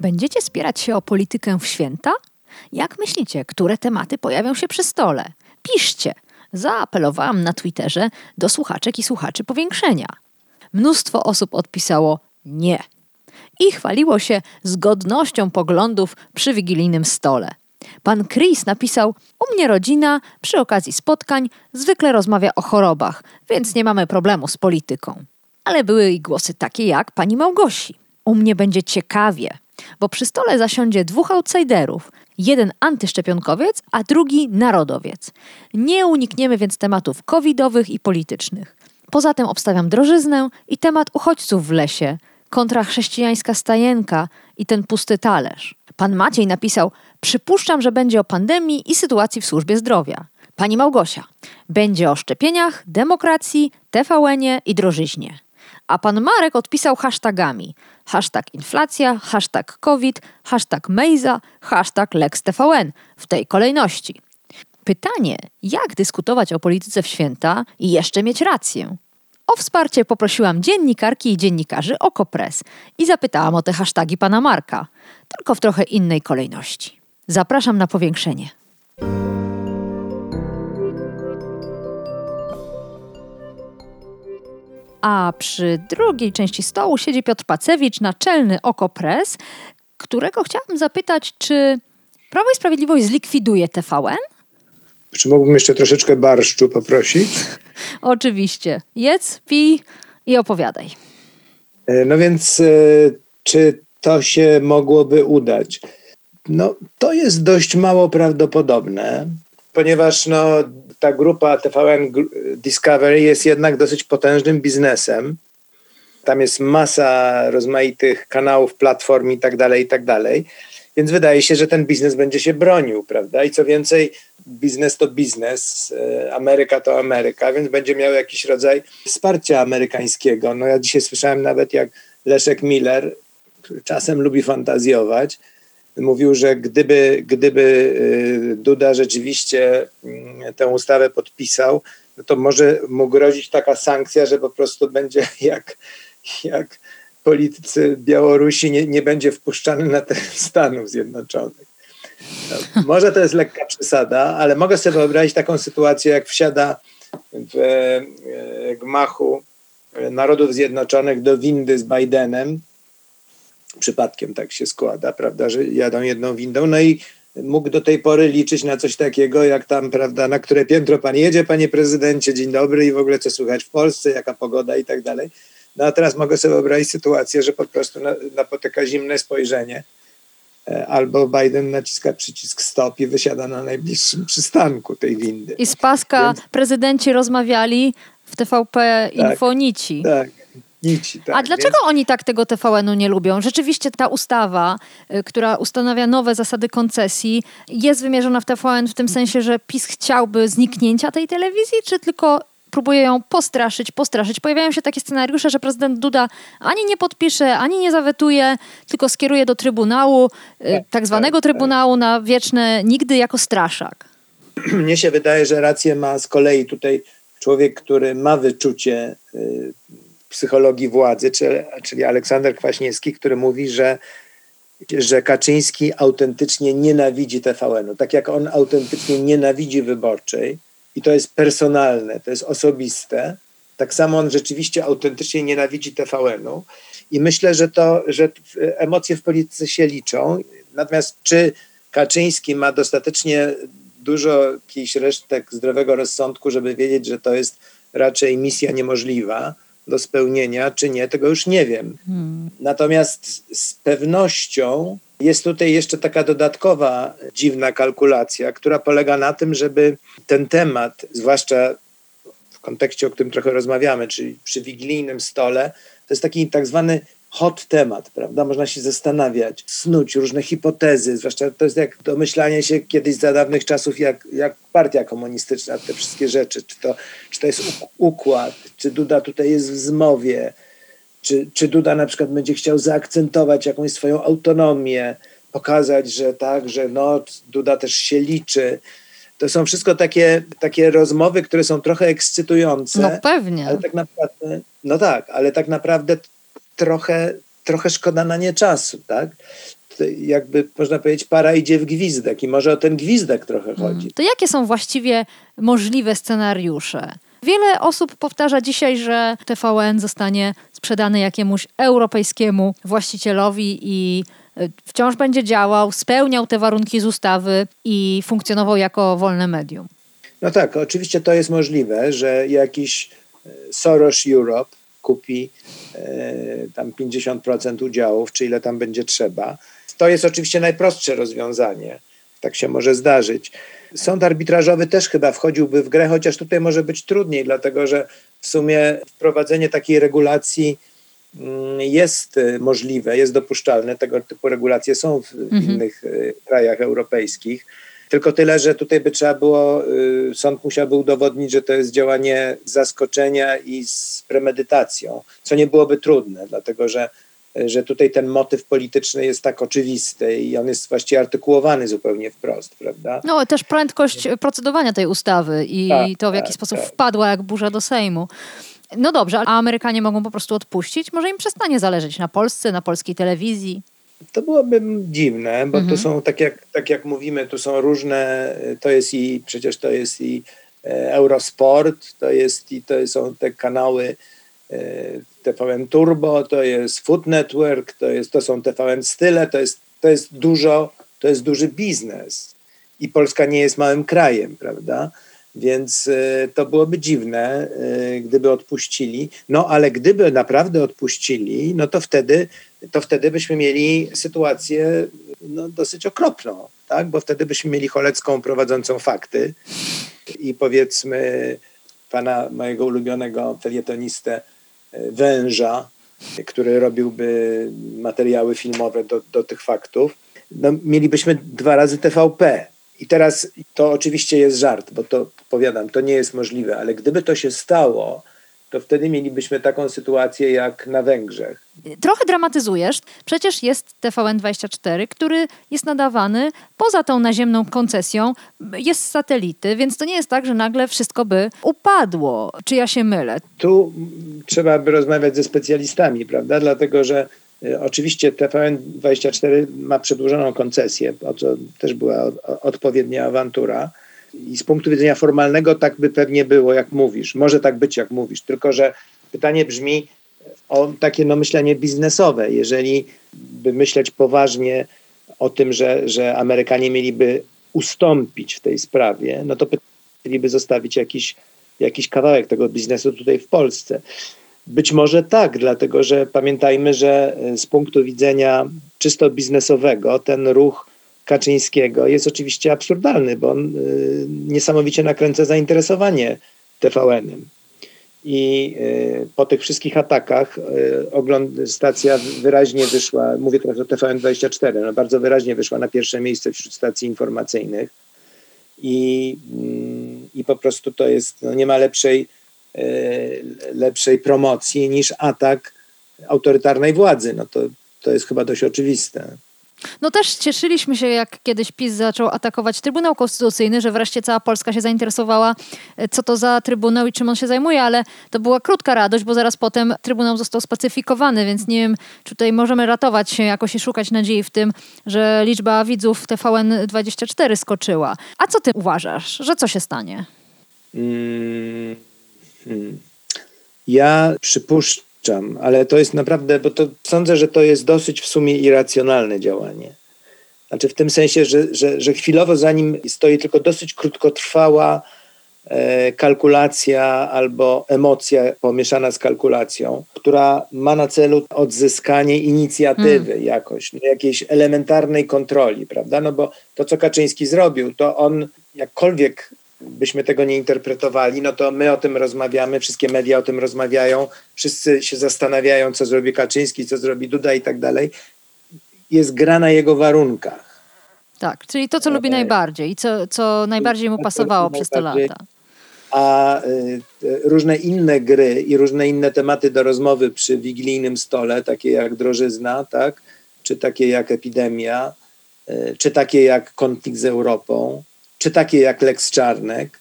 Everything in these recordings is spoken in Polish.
Będziecie spierać się o politykę w święta? Jak myślicie, które tematy pojawią się przy stole? Piszcie! Zaapelowałam na Twitterze do słuchaczek i słuchaczy powiększenia. Mnóstwo osób odpisało nie i chwaliło się zgodnością poglądów przy wigilijnym stole. Pan Chris napisał: U mnie rodzina przy okazji spotkań zwykle rozmawia o chorobach, więc nie mamy problemu z polityką. Ale były i głosy takie jak pani Małgosi. U mnie będzie ciekawie, bo przy stole zasiądzie dwóch outsiderów. Jeden antyszczepionkowiec, a drugi narodowiec. Nie unikniemy więc tematów covidowych i politycznych. Poza tym obstawiam drożyznę i temat uchodźców w lesie, kontra chrześcijańska stajenka i ten pusty talerz. Pan Maciej napisał: Przypuszczam, że będzie o pandemii i sytuacji w służbie zdrowia. Pani Małgosia: Będzie o szczepieniach, demokracji, TVN-ie i drożyźnie. A pan Marek odpisał hashtagami: hashtag inflacja, hashtag COVID, hashtag Mejza, hashtag LexTVN w tej kolejności. Pytanie, jak dyskutować o polityce w święta i jeszcze mieć rację? O wsparcie poprosiłam dziennikarki i dziennikarzy Okopres i zapytałam o te hasztagi pana Marka, tylko w trochę innej kolejności. Zapraszam na powiększenie. A przy drugiej części stołu siedzi Piotr Pacewicz, naczelny Okopres, którego chciałabym zapytać, czy Prawo i Sprawiedliwość zlikwiduje TVN? Czy mógłbym jeszcze troszeczkę barszczu poprosić? Oczywiście. Jedz, pij i opowiadaj. E, no więc, e, czy to się mogłoby udać? No, to jest dość mało prawdopodobne, ponieważ no, ta grupa TVN Discovery jest jednak dosyć potężnym biznesem. Tam jest masa rozmaitych kanałów, platform i tak dalej, i tak dalej. Więc wydaje się, że ten biznes będzie się bronił, prawda? I co więcej, biznes to biznes, e, Ameryka to Ameryka, więc będzie miał jakiś rodzaj wsparcia amerykańskiego. No ja dzisiaj słyszałem nawet jak Leszek Miller, czasem lubi fantazjować, mówił, że gdyby, gdyby e, Duda rzeczywiście mm, tę ustawę podpisał, no to może mu grozić taka sankcja, że po prostu będzie jak, jak politycy Białorusi nie, nie będzie wpuszczany na teren Stanów Zjednoczonych. No, może to jest lekka przesada, ale mogę sobie wyobrazić taką sytuację, jak wsiada w e, gmachu Narodów Zjednoczonych do windy z Bidenem. Przypadkiem tak się składa, prawda, że jadą jedną windą. No i mógł do tej pory liczyć na coś takiego, jak tam, prawda, na które piętro pan jedzie, panie prezydencie, dzień dobry i w ogóle co słychać w Polsce, jaka pogoda i tak dalej. No a teraz mogę sobie wyobrazić sytuację, że po prostu napotyka zimne spojrzenie e, albo Biden naciska przycisk stop i wysiada na najbliższym przystanku tej windy. I z paska Więc... prezydenci rozmawiali w TVP tak, Infonici. Tak, Tak. A dlaczego Więc... oni tak tego TVN-u nie lubią? Rzeczywiście ta ustawa, y, która ustanawia nowe zasady koncesji, jest wymierzona w TVN w tym sensie, że PiS chciałby zniknięcia tej telewizji, czy tylko próbuje ją postraszyć, postraszyć. Pojawiają się takie scenariusze, że prezydent Duda ani nie podpisze, ani nie zawetuje, tylko skieruje do Trybunału, y, tak, tak zwanego tak, Trybunału tak. na wieczne nigdy jako straszak. Mnie się wydaje, że rację ma z kolei tutaj człowiek, który ma wyczucie y, psychologii władzy, czyli, Aleksander Kwaśniewski, który mówi, że że Kaczyński autentycznie nienawidzi TVN-u. Tak jak on autentycznie nienawidzi wyborczej, i to jest personalne, to jest osobiste. Tak samo on rzeczywiście autentycznie nienawidzi TVN-u i myślę, że to, że emocje w polityce się liczą. Natomiast czy Kaczyński ma dostatecznie dużo jakichś resztek zdrowego rozsądku, żeby wiedzieć, że to jest raczej misja niemożliwa do spełnienia, czy nie, tego już nie wiem. Hmm. Natomiast z pewnością jest tutaj jeszcze taka dodatkowa dziwna kalkulacja, która polega na tym, żeby ten temat, zwłaszcza w kontekście, o którym trochę rozmawiamy, czyli przy wigilijnym stole, to jest taki tak zwany hot temat, prawda? Można się zastanawiać, snuć różne hipotezy, zwłaszcza to jest jak domyślanie się kiedyś za dawnych czasów, jak, jak partia komunistyczna, te wszystkie rzeczy, czy to, czy to jest układ, czy Duda tutaj jest w zmowie, czy, czy Duda na przykład będzie chciał zaakcentować jakąś swoją autonomię, pokazać, że tak, że no, Duda też się liczy. To są wszystko takie, takie rozmowy, które są trochę ekscytujące. No pewnie. Ale tak naprawdę, no tak, ale tak naprawdę trochę, trochę szkoda na nie czasu, tak? Jakby można powiedzieć, para idzie w gwizdek i może o ten gwizdek trochę mm. chodzi. To jakie są właściwie możliwe scenariusze? Wiele osób powtarza dzisiaj, że TVN zostanie sprzedany jakiemuś europejskiemu właścicielowi i y, wciąż będzie działał, spełniał te warunki z ustawy i funkcjonował jako wolne medium. No tak, oczywiście to jest możliwe, że jakiś y, Soros Europe kupi e, tam 50% udziałów, czy ile tam będzie trzeba. To jest oczywiście najprostsze rozwiązanie. Tak się może zdarzyć. Sąd arbitrażowy też chyba wchodziłby w grę, chociaż tutaj może być trudniej, dlatego że w sumie wprowadzenie takiej regulacji mm, jest e, możliwe, jest dopuszczalne. Tego typu regulacje są w mhm. innych e, krajach europejskich. Tylko tyle, że tutaj by trzeba było, y, sąd musiałby udowodnić, że to jest działanie zaskoczenia i z premedytacją, co nie byłoby trudne, dlatego że, że tutaj ten motyw polityczny jest tak oczywisty i on jest właściwie artykułowany zupełnie wprost, prawda? No, też prędkość procedowania tej ustawy i tak, to, w jaki tak, sposób tak. wpadła jak burza do Sejmu. No dobrze, a Amerykanie mogą po prostu odpuścić? Może im przestanie zależeć na Polsce, na polskiej telewizji? To byłoby dziwne, bo mhm. to są, tak jak, tak jak mówimy, tu są różne, to jest i, przecież to jest i e, Eurosport, to jest i to są te kanały e, TVN Turbo, to jest Food Network, to, jest, to są TVN Style, to jest, to jest dużo, to jest duży biznes. I Polska nie jest małym krajem, prawda? Więc e, to byłoby dziwne, gdyby odpuścili. No ale gdyby naprawdę odpuścili, no to wtedy to wtedy byśmy mieli sytuację no, dosyć okropną, tak? bo wtedy byśmy mieli Cholecką prowadzącą fakty i powiedzmy pana mojego ulubionego felietonistę e, Węża, który robiłby materiały filmowe do, do tych faktów. No, mielibyśmy dwa razy TVP. I teraz to oczywiście jest żart, bo to powiadam, to nie jest możliwe, ale gdyby to się stało, to wtedy mielibyśmy taką sytuację jak na Węgrzech. Trochę dramatyzujesz. Przecież jest TVN24, który jest nadawany poza tą naziemną koncesją, jest z satelity, więc to nie jest tak, że nagle wszystko by upadło. Czy ja się mylę? Tu trzeba by rozmawiać ze specjalistami, prawda? Dlatego, że e, Oczywiście TVN24 ma przedłużoną koncesję, o co też była odpowiednia awantura. I z punktu widzenia formalnego tak by pewnie było, jak mówisz. Może tak być, jak mówisz. Tylko, że pytanie brzmi o takie no, myślenie biznesowe. Jeżeli by myśleć poważnie o tym, że, że Amerykanie mieliby ustąpić w tej sprawie, no to mieliby zostawić jakiś, jakiś kawałek tego biznesu tutaj w Polsce. Być może tak, dlatego że pamiętajmy, że z punktu widzenia czysto biznesowego ten ruch Kaczyńskiego jest oczywiście absurdalny, bo on y, niesamowicie nakręca zainteresowanie TVN-em. I y, po tych wszystkich atakach y, ogląd, stacja wyraźnie wyszła, mówię teraz o TVN24, no bardzo wyraźnie wyszła na pierwsze miejsce wśród stacji informacyjnych. I, i po prostu to jest, no nie ma lepszej, lepszej promocji niż atak autorytarnej władzy. No to, to jest chyba dość oczywiste. No też cieszyliśmy się, jak kiedyś PiS zaczął atakować Trybunał Konstytucyjny, że wreszcie cała Polska się zainteresowała, e, co to za Trybunał i czym on się zajmuje, ale to była krótka radość, bo zaraz potem Trybunał został spacyfikowany, więc nie wiem, czy tutaj możemy ratować się jakoś i szukać nadziei w tym, że liczba widzów TVN24 skoczyła. A co ty uważasz, że co się stanie? Hmm, hmm. Ja przypuszczam, ale to jest naprawdę, bo to sądzę, że to jest dosyć w sumie irracjonalne działanie. Znaczy w tym sensie, że, że, że chwilowo za nim stoi tylko dosyć krótkotrwała e, kalkulacja albo emocja pomieszana z kalkulacją, która ma na celu odzyskanie inicjatywy hmm. jakoś, no, jakiejś elementarnej kontroli, prawda? No bo to, co Kaczyński zrobił, to on jakkolwiek byśmy tego nie interpretowali, no to my o tym rozmawiamy, wszystkie media o tym rozmawiają, wszyscy się zastanawiają, co zrobi Kaczyński, co zrobi Duda i tak dalej. Jest gra na jego warunkach. Tak, czyli to, co lubi najbardziej i co, co najbardziej mu pasowało przez te lata. A y, różne inne gry i różne inne tematy do rozmowy przy wigilijnym stole, takie jak drożyzna, tak? czy takie jak epidemia, y, czy takie jak konflikt z Europą, czy takie jak Lex Czarnek,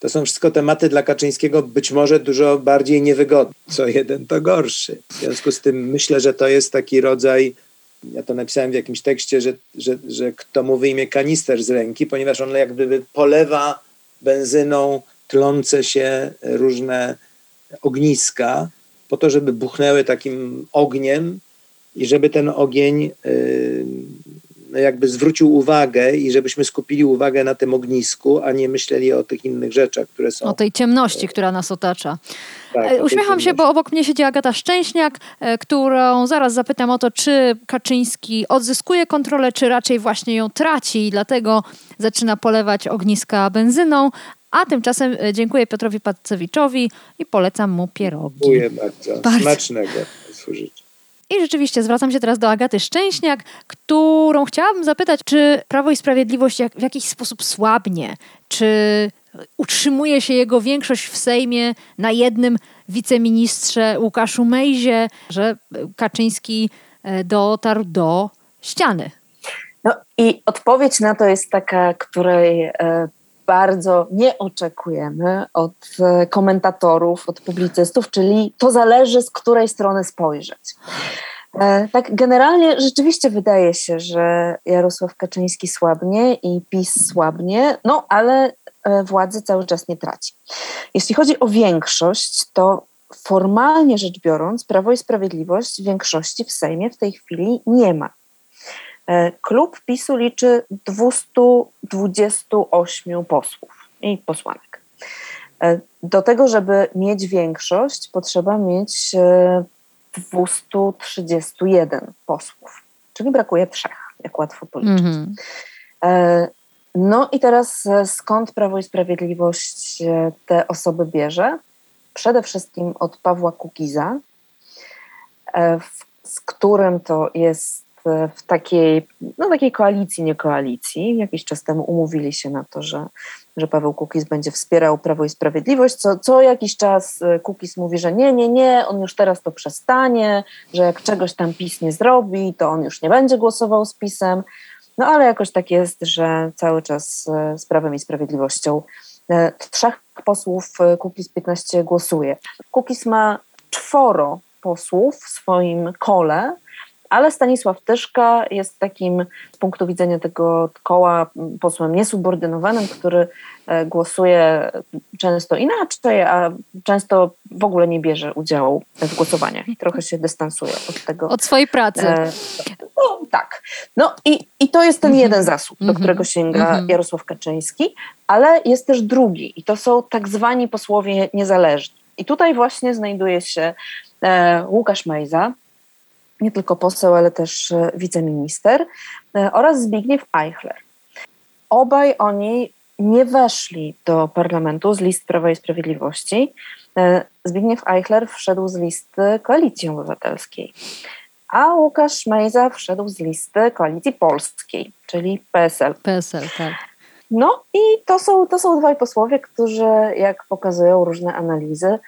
to są wszystko tematy dla Kaczyńskiego być może dużo bardziej niewygodne. Co jeden, to gorszy. W związku z tym myślę, że to jest taki rodzaj ja to napisałem w jakimś tekście, że, że, że kto mu wyjmie kanister z ręki, ponieważ on jak gdyby polewa benzyną tlące się różne ogniska po to, żeby buchnęły takim ogniem i żeby ten ogień no jakby zwrócił uwagę i żebyśmy skupili uwagę na tym ognisku, a nie myśleli o tych innych rzeczach, które są. O tej ciemności, która nas otacza. Tak, e, Uśmiecham się, bo obok mnie siedzi Agata Szczęśniak, e, którą zaraz zapytam o to, czy Kaczyński odzyskuje kontrolę, czy raczej właśnie ją traci i dlatego zaczyna polewać ogniska benzyną. A tymczasem e, dziękuję Piotrowi Pacewiczowi i polecam mu pierogi. Dziękuję bardzo. bardzo. Smacznego służyć. I rzeczywiście zwracam się teraz do Agaty Szczęśniak, którą chciałabym zapytać, czy Prawo i Sprawiedliwość w jakiś sposób słabnie, czy utrzymuje się jego większość w Sejmie na jednym wiceministrze Łukaszu Mejzie, że Kaczyński e, dotarł do ściany. No i odpowiedź na to jest taka, której e, bardzo nie oczekujemy od e, komentatorów, od publicystów, czyli to zależy z której strony spojrzeć. E, tak, generalnie rzeczywiście wydaje się, że Jarosław Kaczyński słabnie i PiS słabnie, no ale e, władzy cały czas nie traci. Jeśli chodzi o większość, to formalnie rzecz biorąc, Prawo i Sprawiedliwość większości w Sejmie w tej chwili nie ma. E, klub PiSu liczy 228 posłów i posłanek. E, do tego, żeby mieć większość, potrzeba mieć 231 e, posłów, czyli brakuje trzech, jak łatwo policzyć. Mm -hmm. No i teraz skąd Prawo i Sprawiedliwość te osoby bierze? Przede wszystkim od Pawła Kukiza, z którym to jest w takiej, no, takiej koalicji, nie koalicji. Jakiś czas temu umówili się na to, że, że Paweł Kukiz będzie wspierał Prawo i Sprawiedliwość. Co, co jakiś czas e, Kukiz mówi, że nie, nie, nie, on już teraz to przestanie, że jak czegoś tam PiS nie zrobi, to on już nie będzie głosował z PiSem. No ale jakoś tak jest, że cały czas e, z Prawem i Sprawiedliwością e, trzech posłów Kukiz 15 głosuje. Kukiz ma czworo posłów w swoim kole, ale Stanisław Tyszka jest takim z punktu widzenia tego koła posłem niesubordynowanym, który e, głosuje często inaczej, a często w ogóle nie bierze udziału w głosowaniach i trochę się dystansuje od tego. Od swojej pracy. E, no tak. No i, i to jest ten mhm. jeden zasób, do mhm. którego sięga mhm. Jarosław Kaczyński, ale jest też drugi i to są tak zwani posłowie niezależni. I tutaj właśnie znajduje się e, Łukasz Mejza, nie tylko poseł, ale też e, wiceminister e, oraz Zbigniew Eichler. Obaj oni nie weszli do parlamentu z list Prawa i Sprawiedliwości. E, Zbigniew Eichler wszedł z listy Koalicji Obywatelskiej, a Łukasz Mejza wszedł z listy Koalicji Polskiej, czyli PSL. PSL, tak. No i to są, to są dwaj posłowie, którzy, jak pokazują różne analizy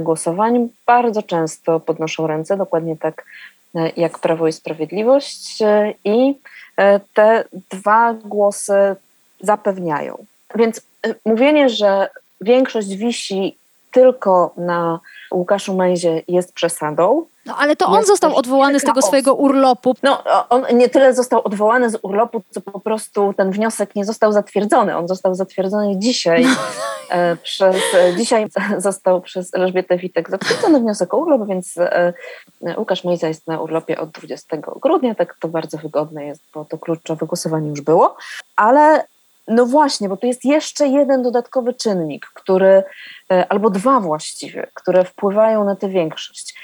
głosowań, bardzo często podnoszą ręce, dokładnie tak jak Prawo i Sprawiedliwość e, i e, te dwa głosy zapewniają. Więc mówienie, że większość wisi tylko na Łukaszu Mejzie jest przesadą. No ale to on został odwołany z tego swojego urlopu. No on nie tyle został odwołany z urlopu, co po prostu ten wniosek nie został zatwierdzony. On został zatwierdzony dzisiaj. E, przez, e, dzisiaj został przez Elżbietę Witek zatwierdzony wniosek o urlop, więc e, Łukasz Mejza jest na urlopie od 20 grudnia. Tak to bardzo wygodne jest, bo to kluczowe głosowanie już było. Ale no właśnie, bo tu jest jeszcze jeden dodatkowy czynnik, który, albo dwa właściwie, które wpływają na tę większość.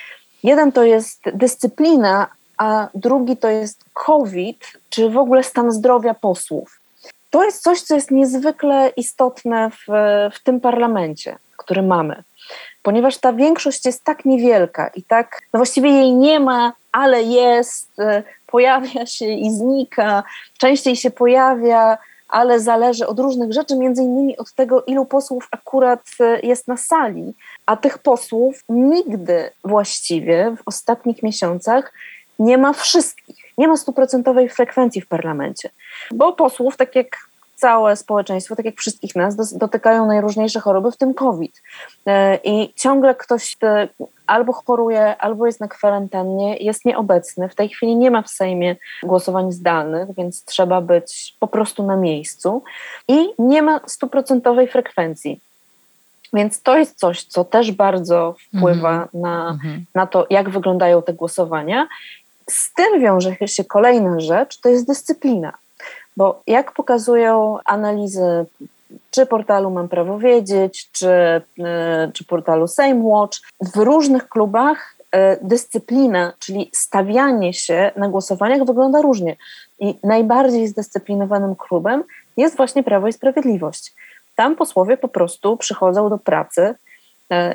Jeden to jest dyscyplina, a drugi to jest COVID, czy w ogóle stan zdrowia posłów. to jest coś, co jest niezwykle istotne w, w tym parlamencie, który mamy. Ponieważ ta większość jest tak niewielka i tak, no właściwie jej nie ma, ale jest, pojawia się i znika, częściej się pojawia, ale zależy od różnych rzeczy, między innymi od tego, ilu posłów akurat e, jest na sali. A tych posłów nigdy właściwie w ostatnich miesiącach nie ma wszystkich. Nie ma stuprocentowej frekwencji w parlamencie, bo posłów, tak jak całe społeczeństwo, tak jak wszystkich nas, dotykają najróżniejsze choroby, w tym COVID. E, I ciągle ktoś e, albo choruje, albo jest na kwarantannie, jest nieobecny. W tej chwili nie ma w Sejmie głosowań zdalnych, więc trzeba być po prostu na miejscu. I nie ma stuprocentowej frekwencji. Więc to jest coś, co też bardzo wpływa mm -hmm. na, mm -hmm. na to, jak wyglądają te głosowania. Z tym wiąże się kolejna rzecz, to jest dyscyplina. Bo jak pokazują analizy czy portalu Mam Prawo Wiedzieć, czy, e, czy portalu Same Watch, w różnych klubach e, dyscyplina, czyli stawianie się na głosowaniach wygląda różnie. I najbardziej zdyscyplinowanym klubem jest właśnie Prawo i Sprawiedliwość. Tam posłowie po prostu przychodzą do pracy,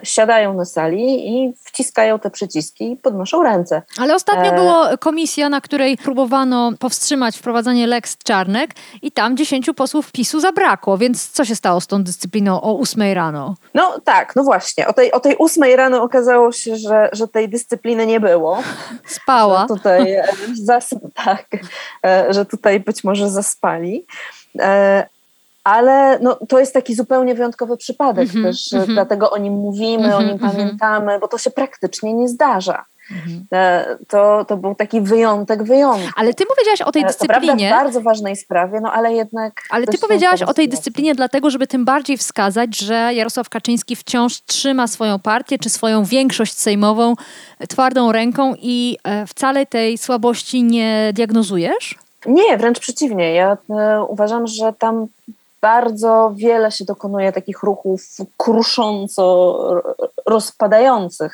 siadają na sali i wciskają te przyciski i podnoszą ręce. Ale ostatnio e... była komisja, na której próbowano powstrzymać wprowadzanie Lex Czarnek i tam dziesięciu posłów PiSu zabrakło, więc co się stało z tą dyscypliną o ósmej rano? No tak, no właśnie. O tej, o tej ósmej rano okazało się, że, że tej dyscypliny nie było. Spała. Że tutaj, e, zas, tak, e, że tutaj być może zaspali ale no, to jest taki zupełnie wyjątkowy przypadek mm -hmm, też, mm -hmm. dlatego o nim mówimy, mm -hmm, o nim mhm, mhm. pamiętamy, bo to się praktycznie nie zdarza. Mhm. E, to, to był taki wyjątek wyjątek. Ale ty powiedziałaś o tej dyscyplinie. To bardzo ważnej sprawie, no ale jednak. Ale ty powiedziałaś o tej dyscyplinie, dlatego, żeby tym bardziej wskazać, że Jarosław Kaczyński wciąż trzyma swoją partię czy swoją większość sejmową twardą ręką i e, wcale tej słabości nie diagnozujesz? Nie, wręcz przeciwnie. Ja e, uważam, że tam bardzo wiele się dokonuje takich ruchów krusząco rozpadających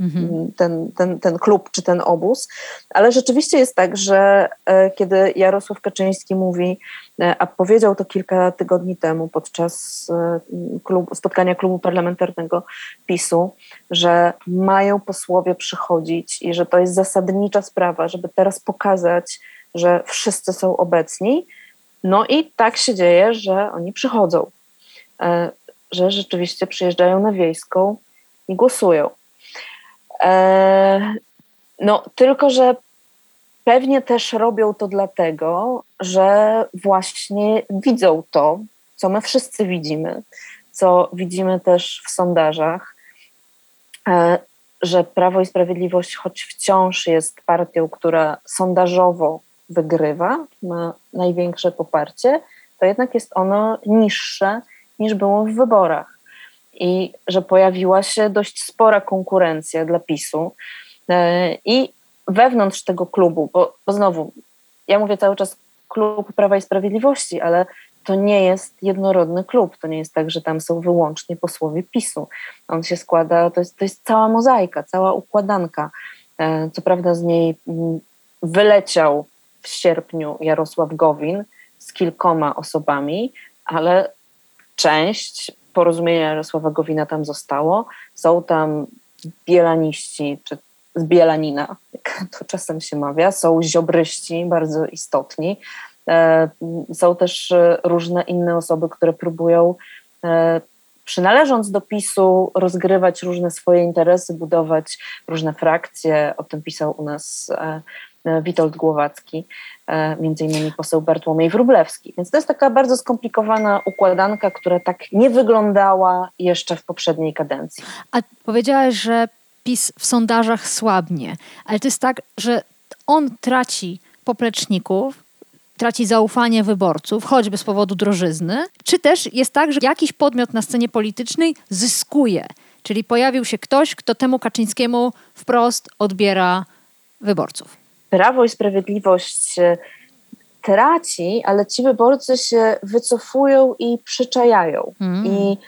mhm. ten, ten, ten klub czy ten obóz, ale rzeczywiście jest tak, że e, kiedy Jarosław Kaczyński mówi, e, a powiedział to kilka tygodni temu podczas klub, spotkania klubu parlamentarnego PiSu, że mają posłowie przychodzić i że to jest zasadnicza sprawa, żeby teraz pokazać, że wszyscy są obecni, no i tak się dzieje, że oni przychodzą, e, że rzeczywiście przyjeżdżają na wiejską i głosują. E, no, tylko że pewnie też robią to dlatego, że właśnie widzą to, co my wszyscy widzimy, co widzimy też w sondażach, e, że Prawo i Sprawiedliwość, choć wciąż jest partią, która sondażowo wygrywa, ma największe poparcie, to jednak jest ono niższe niż było w wyborach. I że pojawiła się dość spora konkurencja dla PiSu. E, I wewnątrz tego klubu, bo, bo znowu, ja mówię cały czas klub Prawa i Sprawiedliwości, ale to nie jest jednorodny klub. To nie jest tak, że tam są wyłącznie posłowie PiSu. On się składa, to jest, to jest cała mozaika, cała układanka. E, co prawda z niej mm, wyleciał w sierpniu Jarosław Gowin z kilkoma osobami, ale część porozumienia Jarosława Gowina tam zostało. Są tam bielaniści, czy z Bielanina, jak to czasem się mawia, są ziobryści bardzo istotni. E, są też różne inne osoby, które próbują e, przynależąc do PiSu, rozgrywać różne swoje interesy, budować różne frakcje. O tym pisał u nas e, Witold Głowacki, e, między innymi poseł Bartłomiej Wróblewski. Więc to jest taka bardzo skomplikowana układanka, która tak nie wyglądała jeszcze w poprzedniej kadencji. A powiedziałaś, że PiS w sondażach słabnie, ale to jest tak, że on traci popleczników, traci zaufanie wyborców, choćby z powodu drożyzny, czy też jest tak, że jakiś podmiot na scenie politycznej zyskuje, czyli pojawił się ktoś, kto temu Kaczyńskiemu wprost odbiera wyborców. Prawo i Sprawiedliwość traci, ale ci wyborcy się wycofują i przyczajają. Mm. I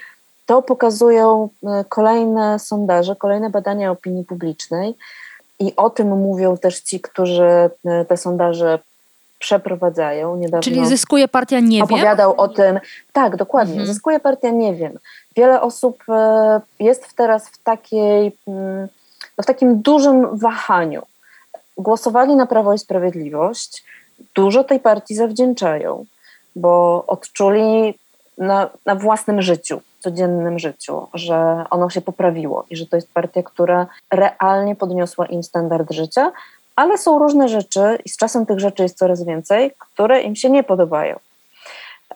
to pokazują e, kolejne sondaże, kolejne badania opinii publicznej. I o tym mówią też ci, którzy e, te sondaże przeprowadzają. Niedawno Czyli zyskuje partia nie opowiadał o tym. Tak, dokładnie. Mhm. Zyskuje partia nie wiem. Wiele osób e, jest teraz w takiej, mm, w takim dużym wahaniu. Głosowali na Prawo i Sprawiedliwość, dużo tej partii zawdzięczają, bo odczuli na, na własnym życiu, codziennym życiu, że ono się poprawiło i że to jest partia, która realnie podniosła im standard życia, ale są różne rzeczy i z czasem tych rzeczy jest coraz więcej, które im się nie podobają.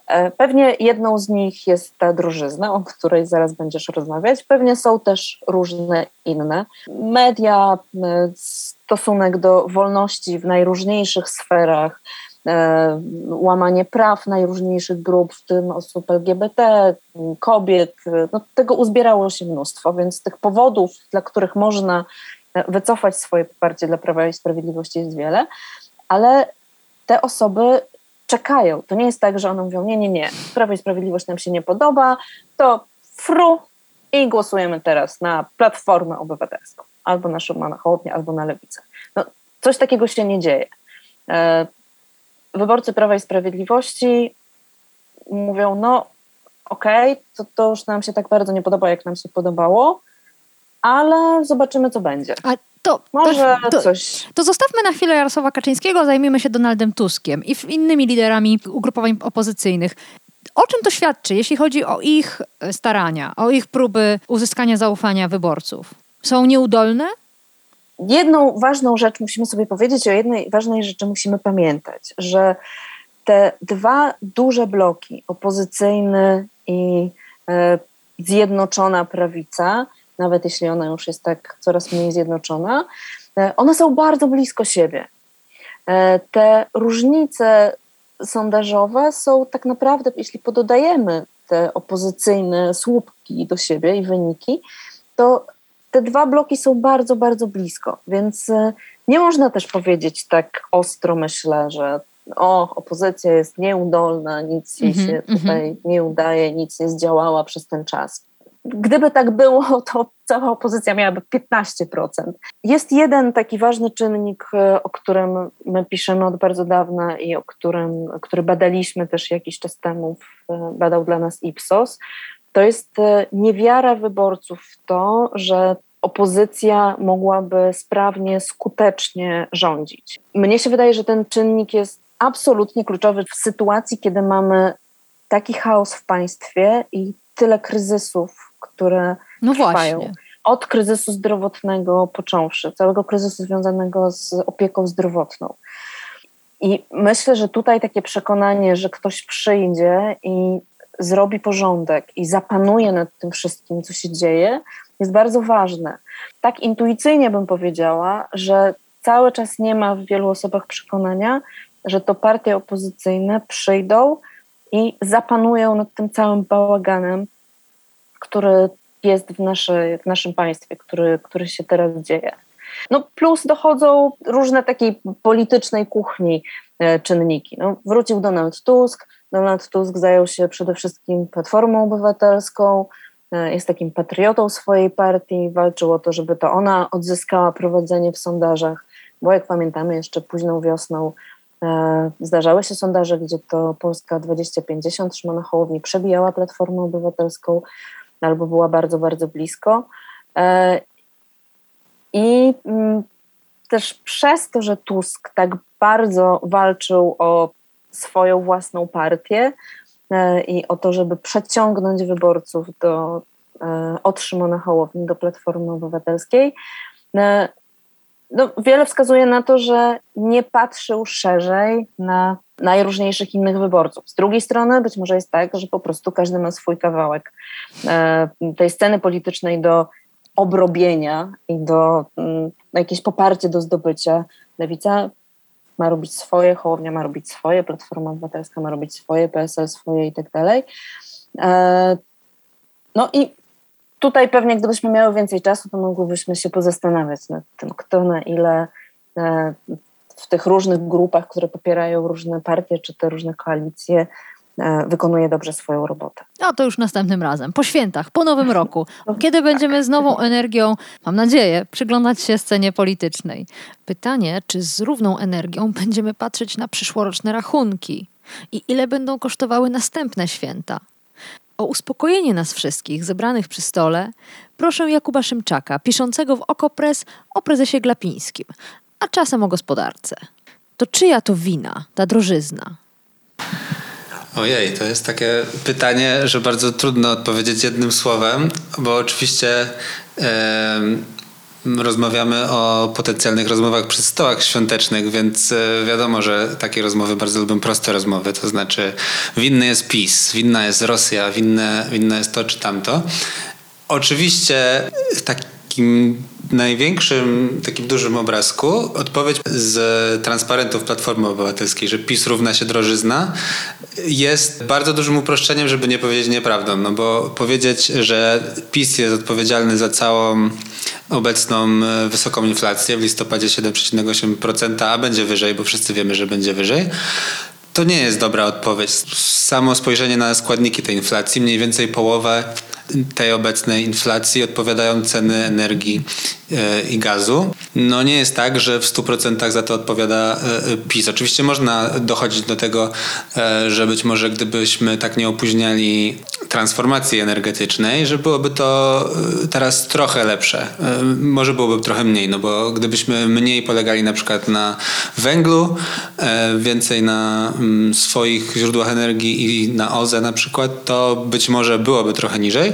E, pewnie jedną z nich jest ta drożyzna, o której zaraz będziesz rozmawiać. Pewnie są też różne inne. Media, e, stosunek do wolności w najróżniejszych sferach, e, łamanie praw najróżniejszych grup, w tym osób LGBT, kobiet. No, tego uzbierało się mnóstwo, więc tych powodów, dla których można wycofać swoje poparcie dla Prawa i Sprawiedliwości jest wiele, ale te osoby czekają. To nie jest tak, że one mówią, nie, nie, nie, Prawo i Sprawiedliwość nam się nie podoba, to fru i głosujemy teraz na Platformę Obywatelską, albo na Szymona Hołownię, albo na Lewicę. No, coś takiego się nie dzieje. E, wyborcy Prawa i Sprawiedliwości mówią, no okej, okay, to, to już nam się tak bardzo nie podoba, jak nam się podobało, ale zobaczymy, co będzie. A to, Może to, coś. To zostawmy na chwilę Jarosława Kaczyńskiego, zajmiemy się Donaldem Tuskiem i innymi liderami ugrupowań opozycyjnych. O czym to świadczy, jeśli chodzi o ich starania, o ich próby uzyskania zaufania wyborców? Są nieudolne? Jedną ważną rzecz musimy sobie powiedzieć, o jednej ważnej rzeczy musimy pamiętać, że te dwa duże bloki, opozycyjny i e, zjednoczona prawica, nawet jeśli ona już jest tak coraz mniej zjednoczona, e, one są bardzo blisko siebie. E, te różnice sondażowe są tak naprawdę, jeśli pododajemy te opozycyjne słupki do siebie i wyniki, to te dwa bloki są bardzo, bardzo blisko, więc e, nie można też powiedzieć tak ostro, myślę, że o, opozycja jest nieudolna, nic jej mm -hmm, się tutaj mm -hmm. nie udaje, nic nie zdziałała przez ten czas. Gdyby tak było, to cała opozycja miałaby 15%. Jest jeden taki ważny czynnik, e, o którym my piszemy od bardzo dawna i o którym, który badaliśmy też jakiś czas temu, badał dla nas Ipsos. To jest e, niewiara wyborców w to, że opozycja mogłaby sprawnie, skutecznie rządzić. Mnie się wydaje, że ten czynnik jest absolutnie kluczowy w sytuacji, kiedy mamy taki chaos w państwie i tyle kryzysów, które no trwają. Właśnie. Od kryzysu zdrowotnego począwszy, całego kryzysu związanego z opieką zdrowotną. I myślę, że tutaj takie przekonanie, że ktoś przyjdzie i zrobi porządek i zapanuje nad tym wszystkim, co się dzieje, jest bardzo ważne. Tak intuicyjnie bym powiedziała, że cały czas nie ma w wielu osobach przekonania, że to partie opozycyjne przyjdą i zapanują nad tym całym bałaganem, który jest w, naszej, w naszym państwie, który, który się teraz dzieje. No plus dochodzą różne takiej politycznej kuchni czynniki. No, wrócił Donald Tusk. Donald Tusk zajął się przede wszystkim Platformą Obywatelską, e, jest takim patriotą swojej partii, walczył o to, żeby to ona odzyskała prowadzenie w sondażach, bo jak pamiętamy, jeszcze późną wiosną e, zdarzały się sondaże, gdzie to Polska 2050 Szymona Hołowni przebijała Platformę Obywatelską albo była bardzo, bardzo blisko. E, I mm, też przez to, że Tusk tak bardzo walczył o swoją własną partię e, i o to, żeby przeciągnąć wyborców do, e, od Hołowni do Platformy Obywatelskiej, no, wiele wskazuje na to, że nie patrzył szerzej na najróżniejszych innych wyborców. Z drugiej strony być może jest tak, że po prostu każdy ma swój kawałek e, tej sceny politycznej do obrobienia i do mm, jakieś poparcie do zdobycia. Lewica ma robić swoje, Hołownia ma robić swoje, Platforma Obywatelska ma robić swoje, PSL swoje i tak dalej. E, no i tutaj pewnie gdybyśmy miały więcej czasu, to mogłybyśmy się pozastanawiać nad tym, kto na ile e, w tych różnych grupach, które popierają różne partie czy te różne koalicje, wykonuje dobrze swoją robotę. No to już następnym razem, po świętach, po nowym roku, kiedy będziemy z nową energią, mam nadzieję, przyglądać się scenie politycznej. Pytanie, czy z równą energią będziemy patrzeć na przyszłoroczne rachunki i ile będą kosztowały następne święta. O uspokojenie nas wszystkich zebranych przy stole proszę Jakuba Szymczaka, piszącego w Okopres o prezesie Glapińskim, a czasem o gospodarce. To czyja to wina, ta drożyzna? Ojej, to jest takie pytanie, że bardzo trudno odpowiedzieć jednym słowem, bo oczywiście e, rozmawiamy o potencjalnych rozmowach przy stołach świątecznych, więc e, wiadomo, że takie rozmowy bardzo lubią proste rozmowy, to znaczy winny jest PiS, winna jest Rosja, winne, winne jest to czy tamto. Oczywiście takim największym, takim dużym obrazku odpowiedź z transparentów Platformy Obywatelskiej, że PiS równa się drożyzna, jest bardzo dużym uproszczeniem, żeby nie powiedzieć nieprawdą. No bo powiedzieć, że PiS jest odpowiedzialny za całą obecną e, wysoką inflację w listopadzie 7,8%, a będzie wyżej, bo wszyscy wiemy, że będzie wyżej, to nie jest dobra odpowiedź. Samo spojrzenie na składniki tej inflacji, mniej więcej połowę tej obecnej inflacji odpowiadają ceny energii e, i gazu. No nie jest tak, że w 100% za to odpowiada e, PiS. Oczywiście można dochodzić do tego, e, że być może gdybyśmy tak nie opóźniali transformacji energetycznej, że byłoby to teraz trochę lepsze. Może byłoby trochę mniej, no bo gdybyśmy mniej polegali na przykład na węglu, więcej na mm, swoich źródłach energii i na OZE na przykład, to być może byłoby trochę niżej.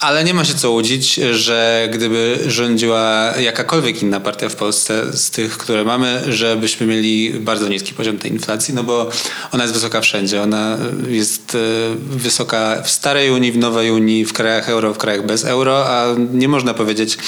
Ale nie ma się co łudzić, że gdyby rządziła jakakolwiek inna partia w Polsce z tych, które mamy, żebyśmy mieli bardzo niski poziom tej inflacji, no bo ona jest wysoka wszędzie. Ona jest e, wysoka w starej Unii, w nowej Unii, w krajach euro, w krajach bez euro, a nie można powiedzieć,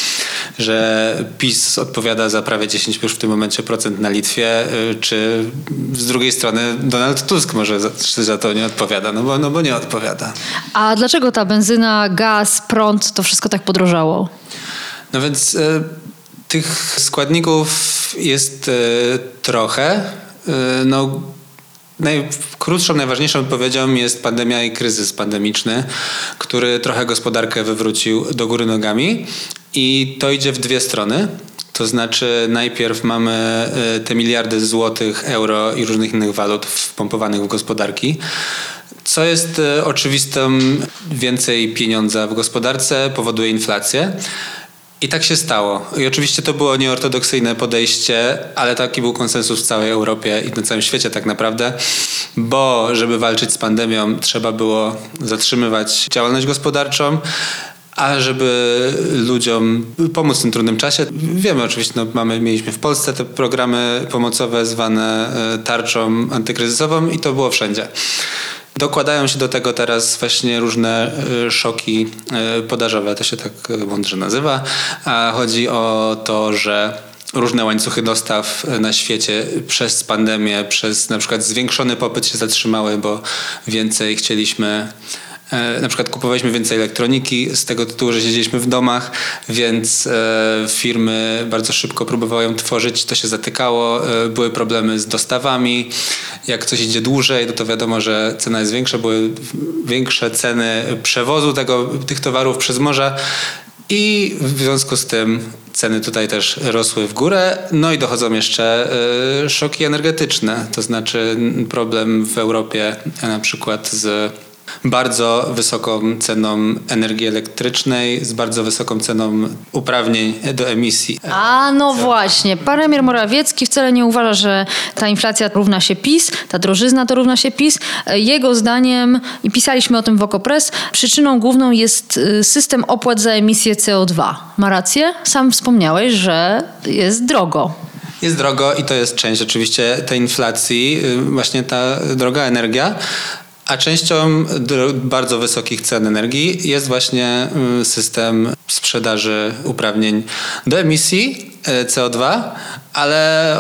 że PiS odpowiada za prawie 10 już w tym momencie procent na Litwie, e, czy z drugiej strony Donald Tusk może za, za to nie odpowiada, no bo, no bo nie odpowiada. A dlaczego ta benzyna, gaz, prąd, to wszystko tak podrożało? No więc e, tych składników jest e, trochę. E, no, najkrótszą, najważniejszą odpowiedzią jest pandemia i kryzys pandemiczny, który trochę gospodarkę wywrócił do góry nogami. I to idzie w dwie strony. To znaczy, najpierw mamy e, te miliardy złotych, euro i różnych innych walut wpompowanych w gospodarki co jest e, oczywistym, więcej pieniądza w gospodarce powoduje inflację. I tak się stało. I oczywiście to było nieortodoksyjne podejście, ale taki był konsensus w całej Europie i na całym świecie tak naprawdę, bo żeby walczyć z pandemią trzeba było zatrzymywać działalność gospodarczą, a żeby ludziom pomóc w tym trudnym czasie. Wiemy oczywiście, no, mamy, mieliśmy w Polsce te programy pomocowe zwane e, tarczą antykryzysową i to było wszędzie. Dokładają się do tego teraz właśnie różne e, szoki e, podażowe, to się tak mądrze nazywa. A chodzi o to, że różne łańcuchy dostaw na świecie przez pandemię, przez na przykład zwiększony popyt się zatrzymały, bo więcej chcieliśmy na przykład kupowaliśmy więcej elektroniki z tego tytułu, że siedzieliśmy w domach, więc e, firmy bardzo szybko próbowały ją tworzyć, to się zatykało, e, były problemy z dostawami. Jak coś idzie dłużej, no to wiadomo, że cena jest większa, były większe ceny przewozu tego, tych towarów przez morze. I w związku z tym ceny tutaj też rosły w górę. No i dochodzą jeszcze szoki energetyczne, to znaczy problem w Europie na przykład z bardzo wysoką ceną energii elektrycznej, z bardzo wysoką ceną uprawnień do emisji. A no właśnie, premier Morawiecki wcale nie uważa, że ta inflacja równa się PiS, ta drożyzna to równa się PiS. Jego zdaniem, i pisaliśmy o tym w Okopres, przyczyną główną jest y, system opłat za emisję CO2. Ma rację? Sam wspomniałeś, że jest drogo. Jest drogo i to jest część oczywiście tej inflacji, y, właśnie ta droga energia. A częścią bardzo wysokich cen energii jest właśnie y, system sprzedaży uprawnień do emisji y, CO2, ale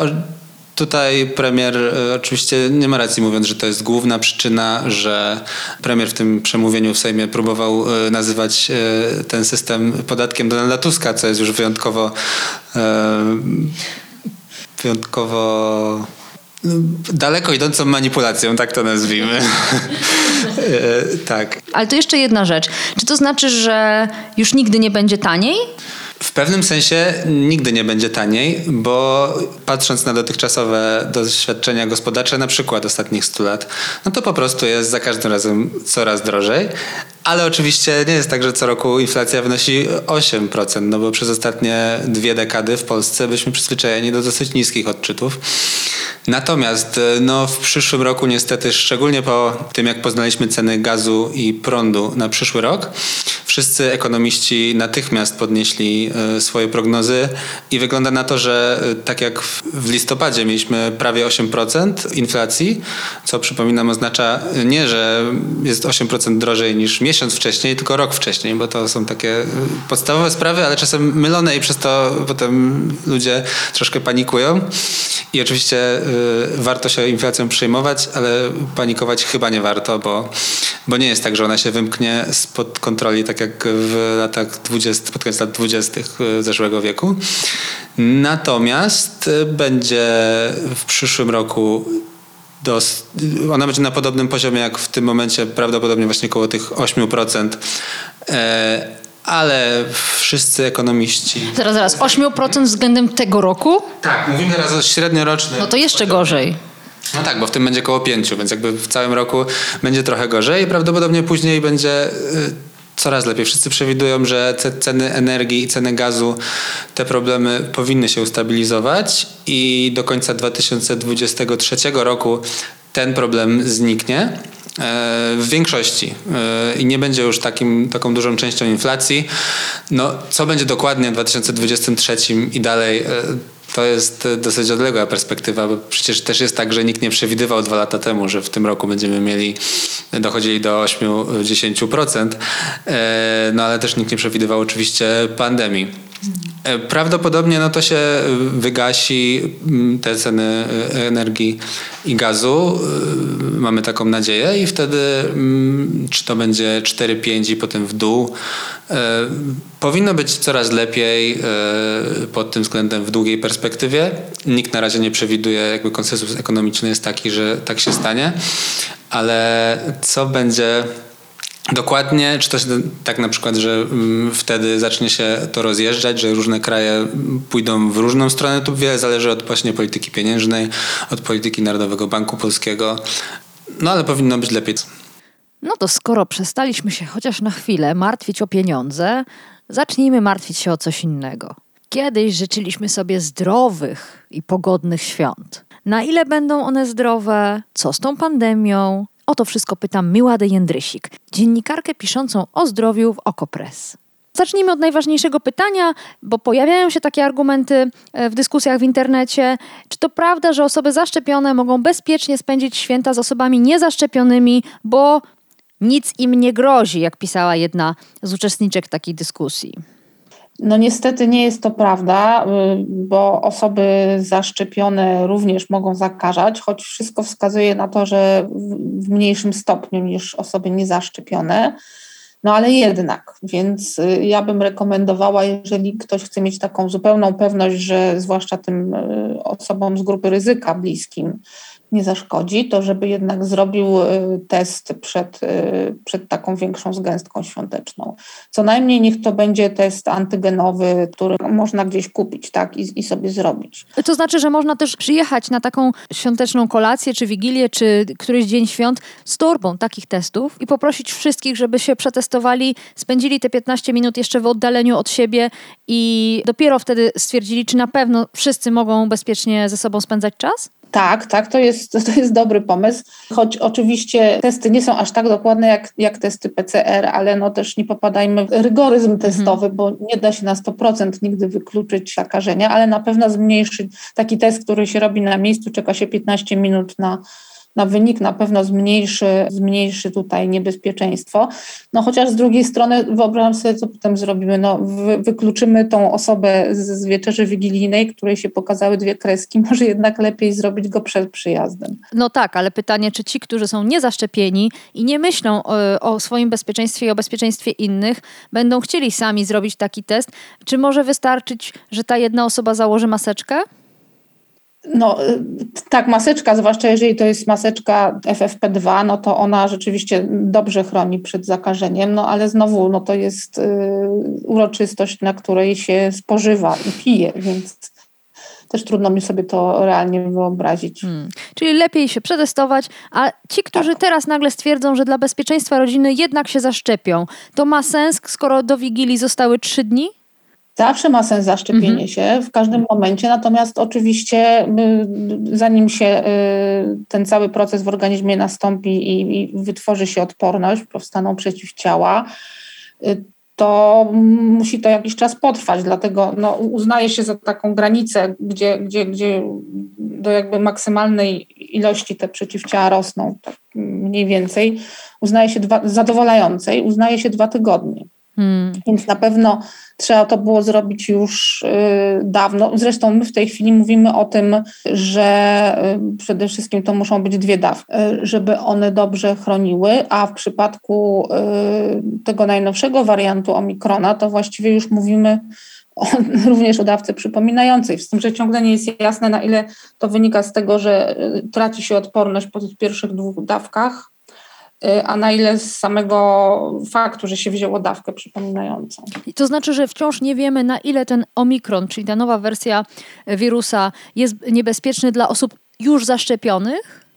Tutaj premier y, oczywiście nie ma racji mówiąc, że to jest główna przyczyna, że premier w tym przemówieniu w Sejmie próbował nazywać ten system podatkiem Donalda Tuska, co jest już wyjątkowo wyjątkowo daleko idącą manipulacją, tak to nazwijmy. E, tak. Ale to jeszcze jedna rzecz. Czy to znaczy, że już nigdy nie będzie taniej? W pewnym sensie nigdy nie będzie taniej, bo patrząc na dotychczasowe doświadczenia gospodarcze, na przykład ostatnich 100 lat, no to po prostu jest za każdym razem coraz drożej. Ale oczywiście nie jest tak, że co roku inflacja wynosi 8%, no bo przez ostatnie dwie dekady w Polsce byliśmy przyzwyczajeni do dosyć niskich odczytów. Natomiast e, no, w przyszłym roku niestety, szczególnie po tym jak poznaliśmy ceny gazu i prądu na przyszły rok, wszyscy ekonomiści natychmiast podnieśli e, swoje prognozy i wygląda na to, że e, tak jak w listopadzie mieliśmy prawie 8% inflacji, co przypominam oznacza nie, że jest 8% drożej niż miesiąc wcześniej, tylko rok wcześniej, bo to są takie podstawowe sprawy, ale czasem mylone i przez to potem ludzie troszkę panikują. I oczywiście warto się inflacją przejmować, ale panikować chyba nie warto, bo, bo nie jest tak, że ona się wymknie spod kontroli, tak jak w latach 20, pod koniec lat 20. zeszłego wieku. Natomiast będzie w przyszłym roku dos, ona będzie na podobnym poziomie jak w tym momencie, prawdopodobnie właśnie około tych 8%. E, ale wszyscy ekonomiści. Zaraz, zaraz, 8% względem tego roku? Tak, mówimy teraz o średniorocznym. No to jeszcze gorzej. No tak, bo w tym będzie około 5, więc jakby w całym roku będzie trochę gorzej i prawdopodobnie później będzie y, coraz lepiej. Wszyscy przewidują, że ceny energii i ceny gazu, te problemy powinny się ustabilizować i do końca 2023 roku ten problem zniknie. E, w większości e, i nie będzie już takim, taką dużą częścią inflacji. No, co będzie dokładnie w 2023 i dalej, e, to jest dosyć odległa perspektywa, bo przecież też jest tak, że nikt nie przewidywał dwa lata temu, że w tym roku będziemy mieli, dochodzili do 8-10%, no ale też nikt nie przewidywał oczywiście pandemii. E, prawdopodobnie no to się wygasi mm, te ceny e, energii i gazu. E, mamy taką nadzieję i wtedy mm, czy to będzie 4-5 i potem w dół. Powinno być coraz lepiej pod tym względem w długiej perspektywie. Nikt na razie nie przewiduje, jakby konsensus ekonomiczny jest taki, że tak się stanie, ale co będzie Dokładnie, czy to się tak na przykład, że mm, wtedy zacznie się to rozjeżdżać, że różne kraje pójdą w różną stronę, to wiele zależy od właśnie polityki pieniężnej, od polityki Narodowego Banku Polskiego, no ale powinno być lepiej. No to skoro przestaliśmy się chociaż na chwilę martwić o pieniądze, zacznijmy martwić się o coś innego. Kiedyś życzyliśmy sobie zdrowych i pogodnych świąt. Na ile będą one zdrowe? Co z tą pandemią? O to wszystko pytam Miładę Jędrysik, dziennikarkę piszącą o zdrowiu w Okopres. Zacznijmy od najważniejszego pytania, bo pojawiają się takie argumenty e, w dyskusjach w internecie. Czy to prawda, że osoby zaszczepione mogą bezpiecznie spędzić święta z osobami niezaszczepionymi, bo nic im nie grozi, jak pisała jedna z uczestniczek takiej dyskusji? No niestety nie jest to prawda, y, bo osoby zaszczepione również mogą zakażać, choć wszystko wskazuje na to, że w mniejszym stopniu niż osoby niezaszczepione. No ale jednak, więc y, ja bym rekomendowała, jeżeli ktoś chce mieć taką zupełną pewność, że zwłaszcza tym y, osobom z grupy ryzyka bliskim, nie zaszkodzi, to żeby jednak zrobił y, test przed, y, przed taką większą zgęstką świąteczną. Co najmniej niech to będzie test antygenowy, który można gdzieś kupić tak, i, i sobie zrobić. To znaczy, że można też przyjechać na taką świąteczną kolację, czy wigilię, czy któryś dzień świąt z torbą takich testów i poprosić wszystkich, żeby się przetestowali, spędzili te 15 minut jeszcze w oddaleniu od siebie i dopiero wtedy stwierdzili, czy na pewno wszyscy mogą bezpiecznie ze sobą spędzać czas? Tak, tak, to jest, to jest dobry pomysł, choć oczywiście testy nie są aż tak dokładne jak, jak testy PCR, ale no też nie popadajmy w rygoryzm testowy, mhm. bo nie da się na 100% nigdy wykluczyć zakażenia, ale na pewno zmniejszyć taki test, który się robi na miejscu, czeka się 15 minut na na wynik na pewno zmniejszy, zmniejszy tutaj niebezpieczeństwo. No chociaż z drugiej strony wyobrażam sobie, co potem zrobimy. No, wy, wykluczymy tą osobę z, z wieczerzy wigilijnej, której się pokazały dwie kreski. Może jednak lepiej zrobić go przed przyjazdem. No tak, ale pytanie, czy ci, którzy są niezaszczepieni i nie myślą o, o swoim bezpieczeństwie i o bezpieczeństwie innych, będą chcieli sami zrobić taki test, czy może wystarczyć, że ta jedna osoba założy maseczkę? No y, tak, maseczka, zwłaszcza jeżeli to jest maseczka FFP2, no to ona rzeczywiście dobrze chroni przed zakażeniem, no ale znowu no to jest y, uroczystość, na której się spożywa i pije, więc też trudno mi sobie to realnie wyobrazić. Hmm. Czyli lepiej się przetestować, a ci, którzy tak. teraz nagle stwierdzą, że dla bezpieczeństwa rodziny jednak się zaszczepią, to ma sens, skoro do Wigilii zostały trzy dni? Zawsze ma sens zaszczepienie mhm. się w każdym momencie, natomiast oczywiście y, zanim się y, ten cały proces w organizmie nastąpi i, i wytworzy się odporność, powstaną przeciwciała, y, to musi to jakiś czas potrwać, dlatego no, uznaje się za taką granicę, gdzie, gdzie, gdzie do jakby maksymalnej ilości te przeciwciała rosną, tak mniej więcej, uznaje się dwa, zadowalającej, uznaje się dwa tygodnie. Hmm. Więc na pewno trzeba to było zrobić już y, dawno. Zresztą my w tej chwili mówimy o tym, że y, przede wszystkim to muszą być dwie dawki, y, żeby one dobrze chroniły, a w przypadku tego najnowszego wariantu Omikrona to właściwie już mówimy o, również o dawce przypominającej, z tym, że ciągle nie jest jasne, na ile to wynika z tego, że traci się odporność po tych pierwszych dwóch dawkach, a na ile z samego faktu, że się wzięło dawkę przypominającą. I to znaczy, że wciąż nie wiemy, na ile ten omikron, czyli ta nowa wersja wirusa, jest niebezpieczny dla osób już zaszczepionych?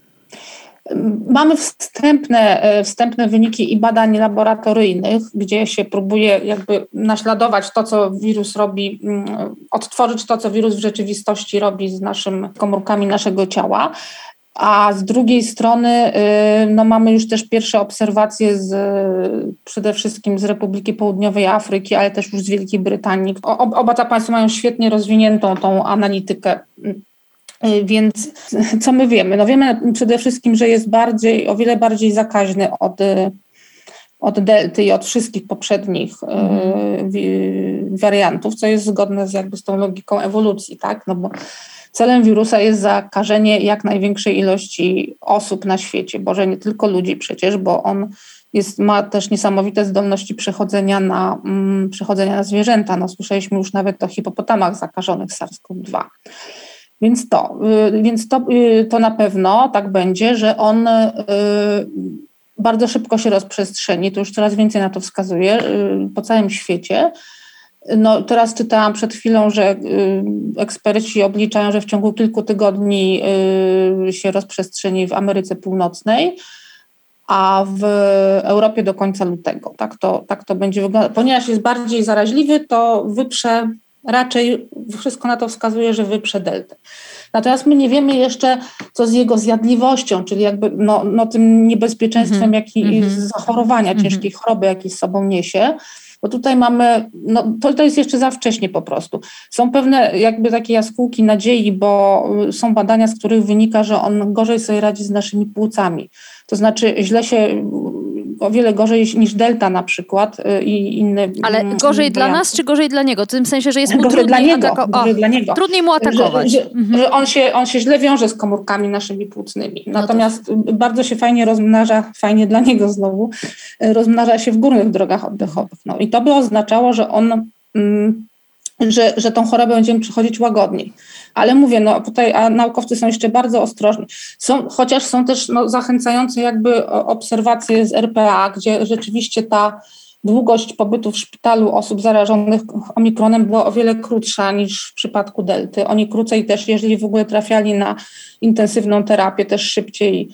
Mamy wstępne, e, wstępne wyniki i badań laboratoryjnych, gdzie się próbuje jakby naśladować to, co wirus robi, mm, odtworzyć to, co wirus w rzeczywistości robi z naszymi komórkami naszego ciała. A z drugiej strony y, no, mamy już też pierwsze obserwacje z, przede wszystkim z Republiki Południowej Afryki, ale też już z Wielkiej Brytanii. O, oba te państwa mają świetnie rozwiniętą tą analitykę. Y, więc co my wiemy? No wiemy przede wszystkim, że jest bardziej, o wiele bardziej zakaźny od, od delty i od wszystkich poprzednich mm. wariantów, co jest zgodne z jakby z tą logiką ewolucji, tak? No bo Celem wirusa jest zakażenie jak największej ilości osób na świecie, bo że nie tylko ludzi przecież, bo on jest, ma też niesamowite zdolności przechodzenia na, mm, przechodzenia na zwierzęta. No, słyszeliśmy już nawet o hipopotamach zakażonych SARS-CoV-2. Więc to, y, więc to, y, to na pewno tak będzie, że on y, bardzo szybko się rozprzestrzeni. To już coraz więcej na to wskazuje po całym świecie. No, teraz czytałam przed chwilą, że y, eksperci obliczają, że w ciągu kilku tygodni y, się rozprzestrzeni w Ameryce Północnej, a w Europie do końca lutego. Tak to, tak to będzie wyglądać. Ponieważ jest bardziej zaraźliwy, to wyprze raczej wszystko na to wskazuje, że wyprze deltę. Natomiast my nie wiemy jeszcze, co z jego zjadliwością, czyli jakby no, no tym niebezpieczeństwem, mm -hmm. jaki mm -hmm. zachorowania, mm -hmm. ciężkiej choroby, jaki z sobą niesie bo tutaj mamy, no to, to jest jeszcze za wcześnie po prostu. Są pewne jakby takie jaskółki nadziei, bo są badania, z których wynika, że on gorzej sobie radzi z naszymi płucami. To znaczy źle się, o wiele gorzej niż delta na przykład y, i inne. Ale mm, gorzej dla nas, czy gorzej dla niego? W tym sensie, że jest mu gorzej trudniej, dla niego, gorzej dla niego. trudniej mu atakować. Że, że, mhm. że, on, się, on się źle wiąże z komórkami naszymi płucnymi. No Natomiast no bardzo się fajnie rozmnaża, fajnie dla niego znowu, y, rozmnaża się w górnych drogach oddechowych. No i to by oznaczało, że on, mm, że, że tą chorobę będziemy przychodzić łagodniej. Ale mówię, no tutaj a naukowcy są jeszcze bardzo ostrożni. Są, chociaż są też no, zachęcające jakby obserwacje z RPA, gdzie rzeczywiście ta długość pobytu w szpitalu osób zarażonych omikronem była o wiele krótsza niż w przypadku delty. Oni krócej też, jeżeli w ogóle trafiali na intensywną terapię, też szybciej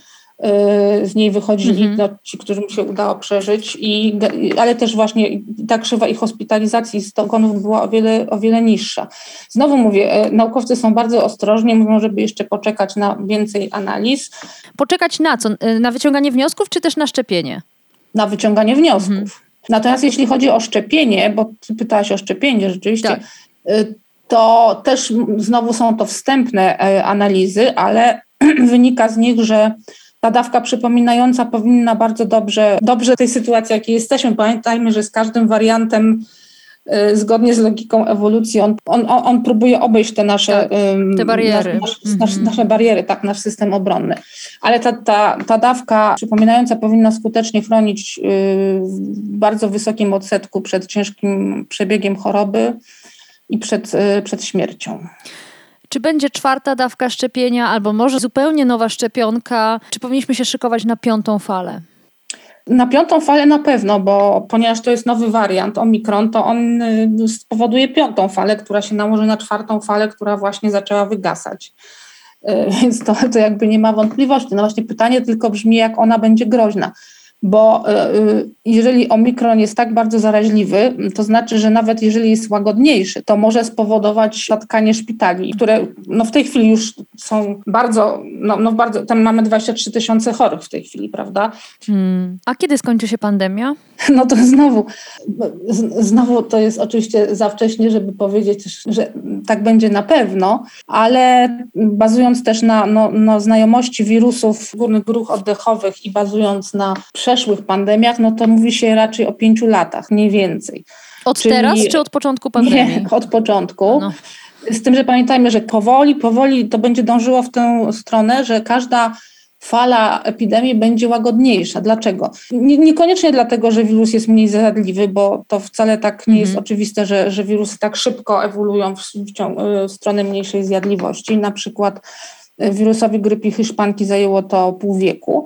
z niej wychodzili mm -hmm. no, ci, którym się udało przeżyć, i, ale też właśnie ta krzywa ich hospitalizacji z zgonów była o wiele, o wiele niższa. Znowu mówię, e, naukowcy są bardzo ostrożni, mówią, żeby jeszcze poczekać na więcej analiz. Poczekać na co? E, na wyciąganie wniosków, czy też na szczepienie? Na wyciąganie wniosków. Mm -hmm. Natomiast jeśli chodzi o szczepienie, bo ty pytałaś o szczepienie rzeczywiście, tak. To też znowu są to wstępne analizy, ale wynika z nich, że ta dawka przypominająca powinna bardzo dobrze, dobrze tej sytuacji, jakiej jesteśmy. Pamiętajmy, że z każdym wariantem y, zgodnie z logiką ewolucji, on, on, on próbuje obejść te nasze, tak, te bariery. Nasz, nasz, mm -hmm. nasze bariery, tak, nasz system obronny. Ale ta, ta, ta dawka przypominająca powinna skutecznie chronić y, w bardzo wysokim odsetku przed ciężkim przebiegiem choroby i przed, y, przed śmiercią. Czy będzie czwarta dawka szczepienia, albo może zupełnie nowa szczepionka? Czy powinniśmy się szykować na piątą falę? Na piątą falę na pewno, bo ponieważ to jest nowy wariant Omikron, to on y, spowoduje piątą falę, która się nałoży na czwartą falę, która właśnie zaczęła wygasać. Y, więc to, to jakby nie ma wątpliwości. No właśnie pytanie tylko brzmi, jak ona będzie groźna bo e, y, jeżeli omikron jest tak bardzo zaraźliwy, to znaczy, że nawet jeżeli jest łagodniejszy, to może spowodować zatkanie szpitali, które no w tej chwili już są bardzo, no, no bardzo, tam mamy 23 tysiące chorych w tej chwili, prawda? Hmm. A kiedy skończy się pandemia? No to znowu, znowu to jest oczywiście za wcześnie, żeby powiedzieć, że tak będzie na pewno, ale bazując też na no, no znajomości wirusów górnych dróg oddechowych i bazując na przeszłych pandemiach, no to mówi się raczej o pięciu latach, mniej więcej. Od Czyli, teraz czy od początku pandemii? Nie, od początku. No. Z tym, że pamiętajmy, że powoli, powoli to będzie dążyło w tę stronę, że każda fala epidemii będzie łagodniejsza. Dlaczego? Nie, niekoniecznie dlatego, że wirus jest mniej zjadliwy, bo to wcale tak nie jest mhm. oczywiste, że, że wirusy tak szybko ewoluują w, w, w stronę mniejszej zjadliwości. Na przykład e, wirusowi grypy hiszpanki zajęło to pół wieku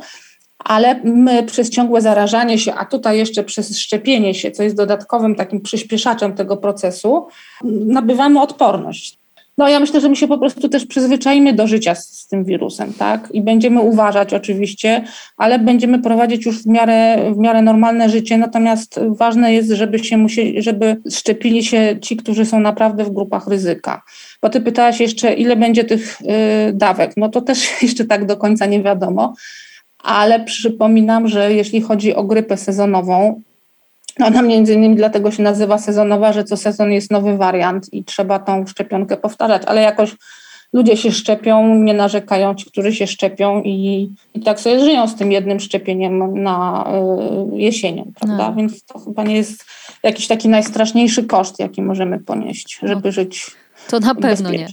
ale my przez ciągłe zarażanie się, a tutaj jeszcze przez szczepienie się, co jest dodatkowym takim przyspieszaczem tego procesu, nabywamy odporność. No ja myślę, że my się po prostu też przyzwyczajimy do życia z, z, tym wirusem, tak? I będziemy uważać oczywiście, ale będziemy prowadzić już w miarę, w miarę normalne życie, natomiast ważne jest, żeby się musieli, żeby szczepili się ci, którzy są naprawdę w grupach ryzyka. Bo ty pytałaś jeszcze, ile będzie tych y, dawek. No to też jeszcze tak do końca nie wiadomo ale przypominam, że jeśli chodzi o grypę sezonową, ona między innymi dlatego się nazywa sezonowa, że co sezon jest nowy wariant i trzeba tą szczepionkę powtarzać, ale jakoś ludzie się szczepią, nie narzekają ci, którzy się szczepią i, i tak sobie żyją z tym jednym szczepieniem na y, jesienią, prawda? No. Więc to chyba nie jest jakiś taki najstraszniejszy koszt, jaki możemy ponieść, żeby no. żyć. To na pewno nie.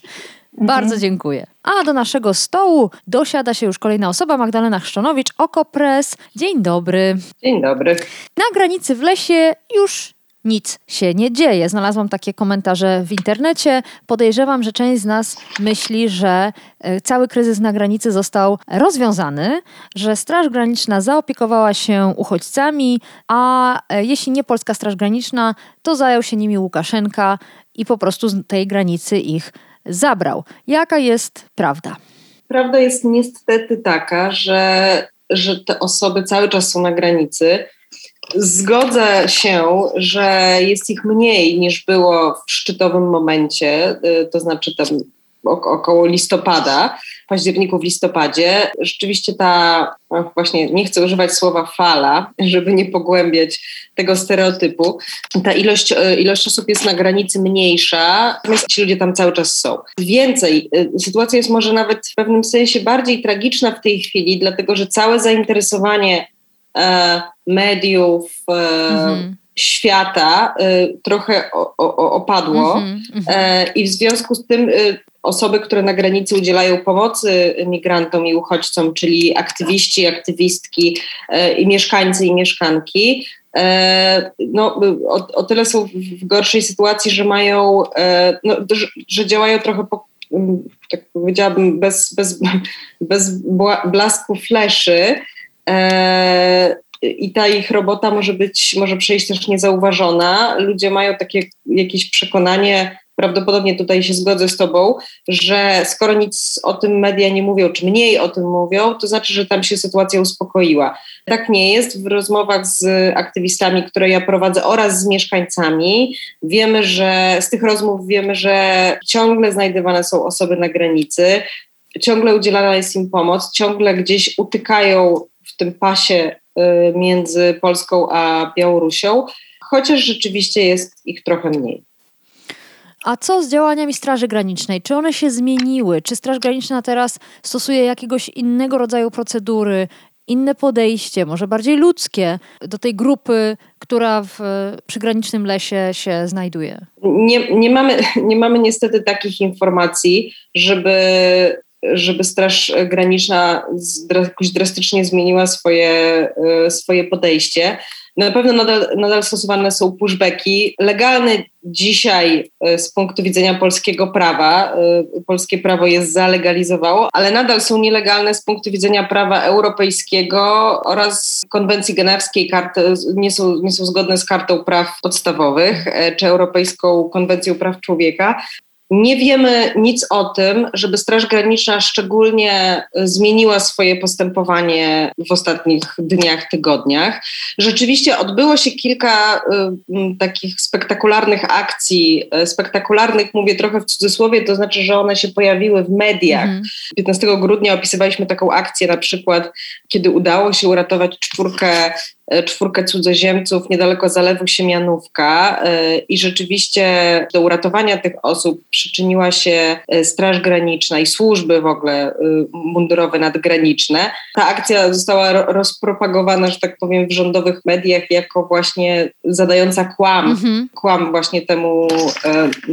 Bardzo mhm. dziękuję. A do naszego stołu dosiada się już kolejna osoba, Magdalena Chrzczonowicz, Okopres. Dzień dobry. Dzień dobry. Na granicy w lesie już nic się nie dzieje. Znalazłam takie komentarze w internecie. Podejrzewam, że część z nas myśli, że e, cały kryzys na granicy został rozwiązany, że Straż Graniczna zaopiekowała się uchodźcami, a e, jeśli nie Polska Straż Graniczna, to zajął się nimi Łukaszenka i po prostu z tej granicy ich zabrał. Jaka jest prawda? Prawda jest niestety taka, że, że te osoby cały czas są na granicy. Zgodzę się, że jest ich mniej niż było w szczytowym momencie, y, to znaczy tam około listopada, październiku w listopadzie. Rzeczywiście ta, właśnie nie chcę używać słowa fala, żeby nie pogłębiać tego stereotypu. Ta ilość, e, ilość osób jest na granicy mniejsza, natomiast ci ludzie tam cały czas są. Więcej, e, sytuacja jest może nawet w pewnym sensie bardziej tragiczna w tej chwili, dlatego że całe zainteresowanie e, mediów, mhm świata y, trochę opadło mm -hmm, y, i w związku z tym y, osoby, które na granicy udzielają pomocy migrantom i uchodźcom, czyli aktywiści, aktywistki e, i mieszkańcy i mieszkanki, e, no, o, o tyle są w gorszej sytuacji, że mają, no, że działają trochę po, tak powiedziałabym, bez, bez, bez blasku fleszy. I ta ich robota może być, może przejść też niezauważona. Ludzie mają takie jakieś przekonanie, prawdopodobnie tutaj się zgodzę z Tobą, że skoro nic o tym media nie mówią, czy mniej o tym mówią, to znaczy, że tam się sytuacja uspokoiła. Tak nie jest. W rozmowach z aktywistami, które ja prowadzę oraz z mieszkańcami, wiemy, że z tych rozmów wiemy, że ciągle znajdywane są osoby na granicy, ciągle udzielana jest im pomoc, ciągle gdzieś utykają w tym pasie między Polską a Białorusią, chociaż rzeczywiście jest ich trochę mniej. A co z działaniami Straży Granicznej? Czy one się zmieniły? Czy Straż Graniczna teraz stosuje jakiegoś innego rodzaju procedury, inne podejście, może bardziej ludzkie do tej grupy, która w przygranicznym lesie się znajduje? Nie, nie, mamy, nie mamy niestety takich informacji, żeby żeby Straż Graniczna jakoś drastycznie zmieniła swoje, swoje podejście. Na pewno nadal, nadal stosowane są pushbacki. Legalne dzisiaj e, z punktu widzenia polskiego prawa, e, polskie prawo je zalegalizowało, ale nadal są nielegalne z punktu widzenia prawa europejskiego oraz konwencji genewskiej, karty, nie, są, nie są zgodne z kartą praw podstawowych e, czy Europejską konwencją praw człowieka. Nie wiemy nic o tym, żeby Straż Graniczna szczególnie zmieniła swoje postępowanie w ostatnich dniach, tygodniach. Rzeczywiście odbyło się kilka y, takich spektakularnych akcji, y, spektakularnych mówię trochę w cudzysłowie, to znaczy, że one się pojawiły w mediach. Mhm. 15 grudnia opisywaliśmy taką akcję na przykład, kiedy udało się uratować czwórkę E, czwórkę cudzoziemców niedaleko zalewu Siemianówka e, i rzeczywiście do uratowania tych osób przyczyniła się e, Straż Graniczna i służby w ogóle mundurowe nadgraniczne. Ta akcja została rozpropagowana, że tak powiem, w rządowych mediach jako właśnie zadająca kłam, mhm. kłam właśnie temu,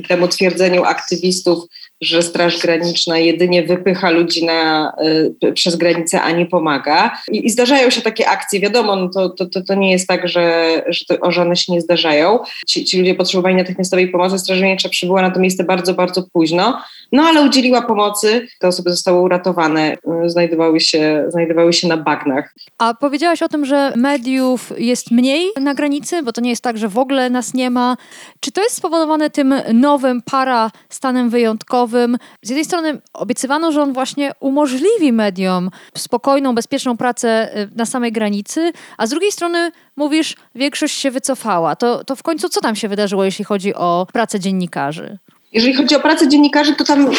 temu twierdzeniu aktywistów, że Straż Graniczna jedynie wypycha ludzi na, y, przez granicę, a nie pomaga. I, I, zdarzają się takie akcje, wiadomo, no to, to, to, to nie jest tak, że, że to, żadne się nie zdarzają. Ci, ci ludzie potrzebowali natychmiastowej pomocy, Straż Graniczna przybyła na to miejsce bardzo, bardzo późno, no ale udzieliła pomocy, te osoby zostały uratowane, y, znajdowały się, znajdowały się na bagnach. A powiedziałaś o tym, że mediów jest mniej na granicy, bo to nie jest tak, że w ogóle nas nie ma. Czy to jest spowodowane tym nowym para stanem wyjątkowym, z jednej strony obiecywano, że on właśnie umożliwi mediom spokojną, bezpieczną pracę y, na samej granicy, a z drugiej strony mówisz, większość się wycofała. To, to w końcu co tam się wydarzyło, jeśli chodzi o pracę dziennikarzy? Jeżeli chodzi o pracę dziennikarzy, to tam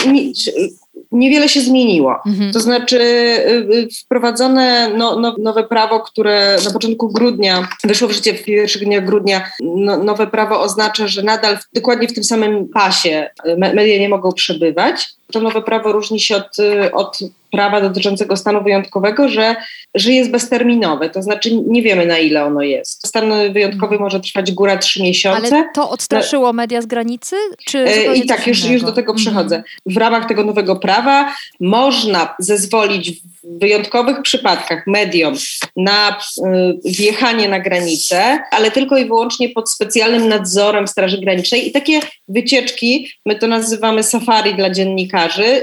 niewiele się zmieniło. Mhm. To znaczy y, y, wprowadzone no, no, nowe prawo, które na początku grudnia wyszło w życie w pierwszych dniach grudnia. No, nowe prawo oznacza, że nadal dokładnie w tym samym pasie media nie mogą przebywać. To nowe prawo różni się od, od prawa dotyczącego stanu wyjątkowego, że, że jest bezterminowe, to znaczy nie wiemy na ile ono jest. Stan wyjątkowy mhm. może trwać góra trzy miesiące. Ale to odstraszyło media z granicy? Czy e, I tak, już, już do tego. Mhm. W ramach tego nowego prawa można zezwolić w wyjątkowych przypadkach mediom na y, wjechanie na granicę, ale tylko i wyłącznie pod specjalnym nadzorem Straży Granicznej i takie wycieczki, my to nazywamy safari dla dziennikarzy,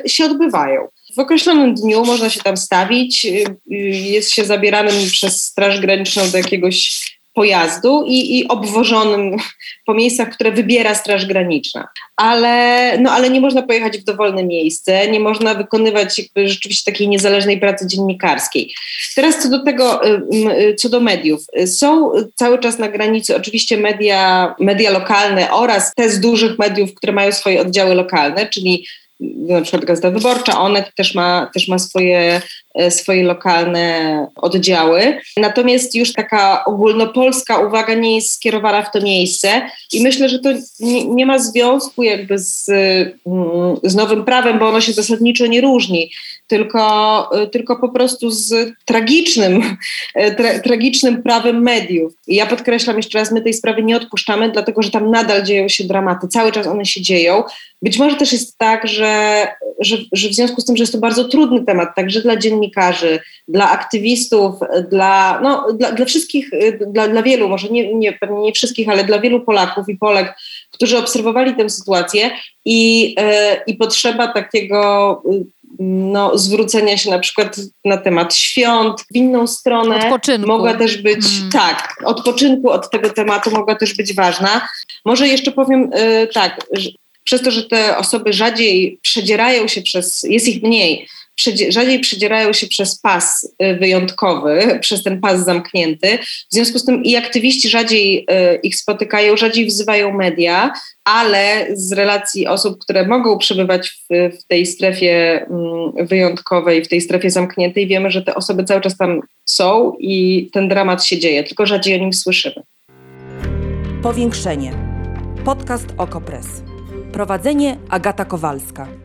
się odbywają w określonym dniu można się tam stawić, y, y, jest się zabieranym przez Straż Graniczną do jakiegoś pojazdu i, i obwożonym po miejscach, które wybiera Straż Graniczna. Ale, no, ale nie można pojechać w dowolne miejsce, nie można wykonywać rzeczywiście takiej niezależnej pracy dziennikarskiej. Teraz co do tego, y, co do mediów. Są cały czas na granicy oczywiście media, media lokalne oraz te z dużych mediów, które mają swoje oddziały lokalne, czyli na przykład Gazeta Wyborcza, Onet też ma, też ma swoje, e, swoje lokalne oddziały. Natomiast już taka ogólnopolska uwaga nie jest skierowana w to miejsce i myślę, że to nie, nie ma związku jakby z, mm, z nowym prawem, bo ono się zasadniczo nie różni, tylko, e, tylko po prostu z tragicznym, e, tra, tragicznym prawem mediów. I ja podkreślam jeszcze raz, my tej sprawy nie odpuszczamy, dlatego że tam nadal dzieją się dramaty, cały czas one się dzieją. Być może też jest tak, że, że, że w związku z tym, że jest to bardzo trudny temat, także dla dziennikarzy, dla aktywistów, dla, no, dla, dla wszystkich, dla, dla wielu, może nie, nie, pewnie nie wszystkich, ale dla wielu Polaków i Polek, którzy obserwowali tę sytuację i, e, i potrzeba takiego no, zwrócenia się na przykład na temat świąt w inną stronę odpoczynku. mogła też być, hmm. tak, odpoczynku od tego tematu mogła też być ważna. Może jeszcze powiem y, tak, przez to, że te osoby rzadziej przedzierają się przez, jest ich mniej, rzadziej przedzierają się przez pas y, wyjątkowy, przez ten pas zamknięty. W związku z tym i aktywiści rzadziej y, ich spotykają, rzadziej wzywają media, ale z relacji osób, które mogą przebywać w, w tej strefie mm, wyjątkowej, w tej strefie zamkniętej, wiemy, że te osoby cały czas tam są i ten dramat się dzieje, tylko rzadziej o nim słyszymy. Powiększenie. Podcast Okopres. Prowadzenie Agata Kowalska.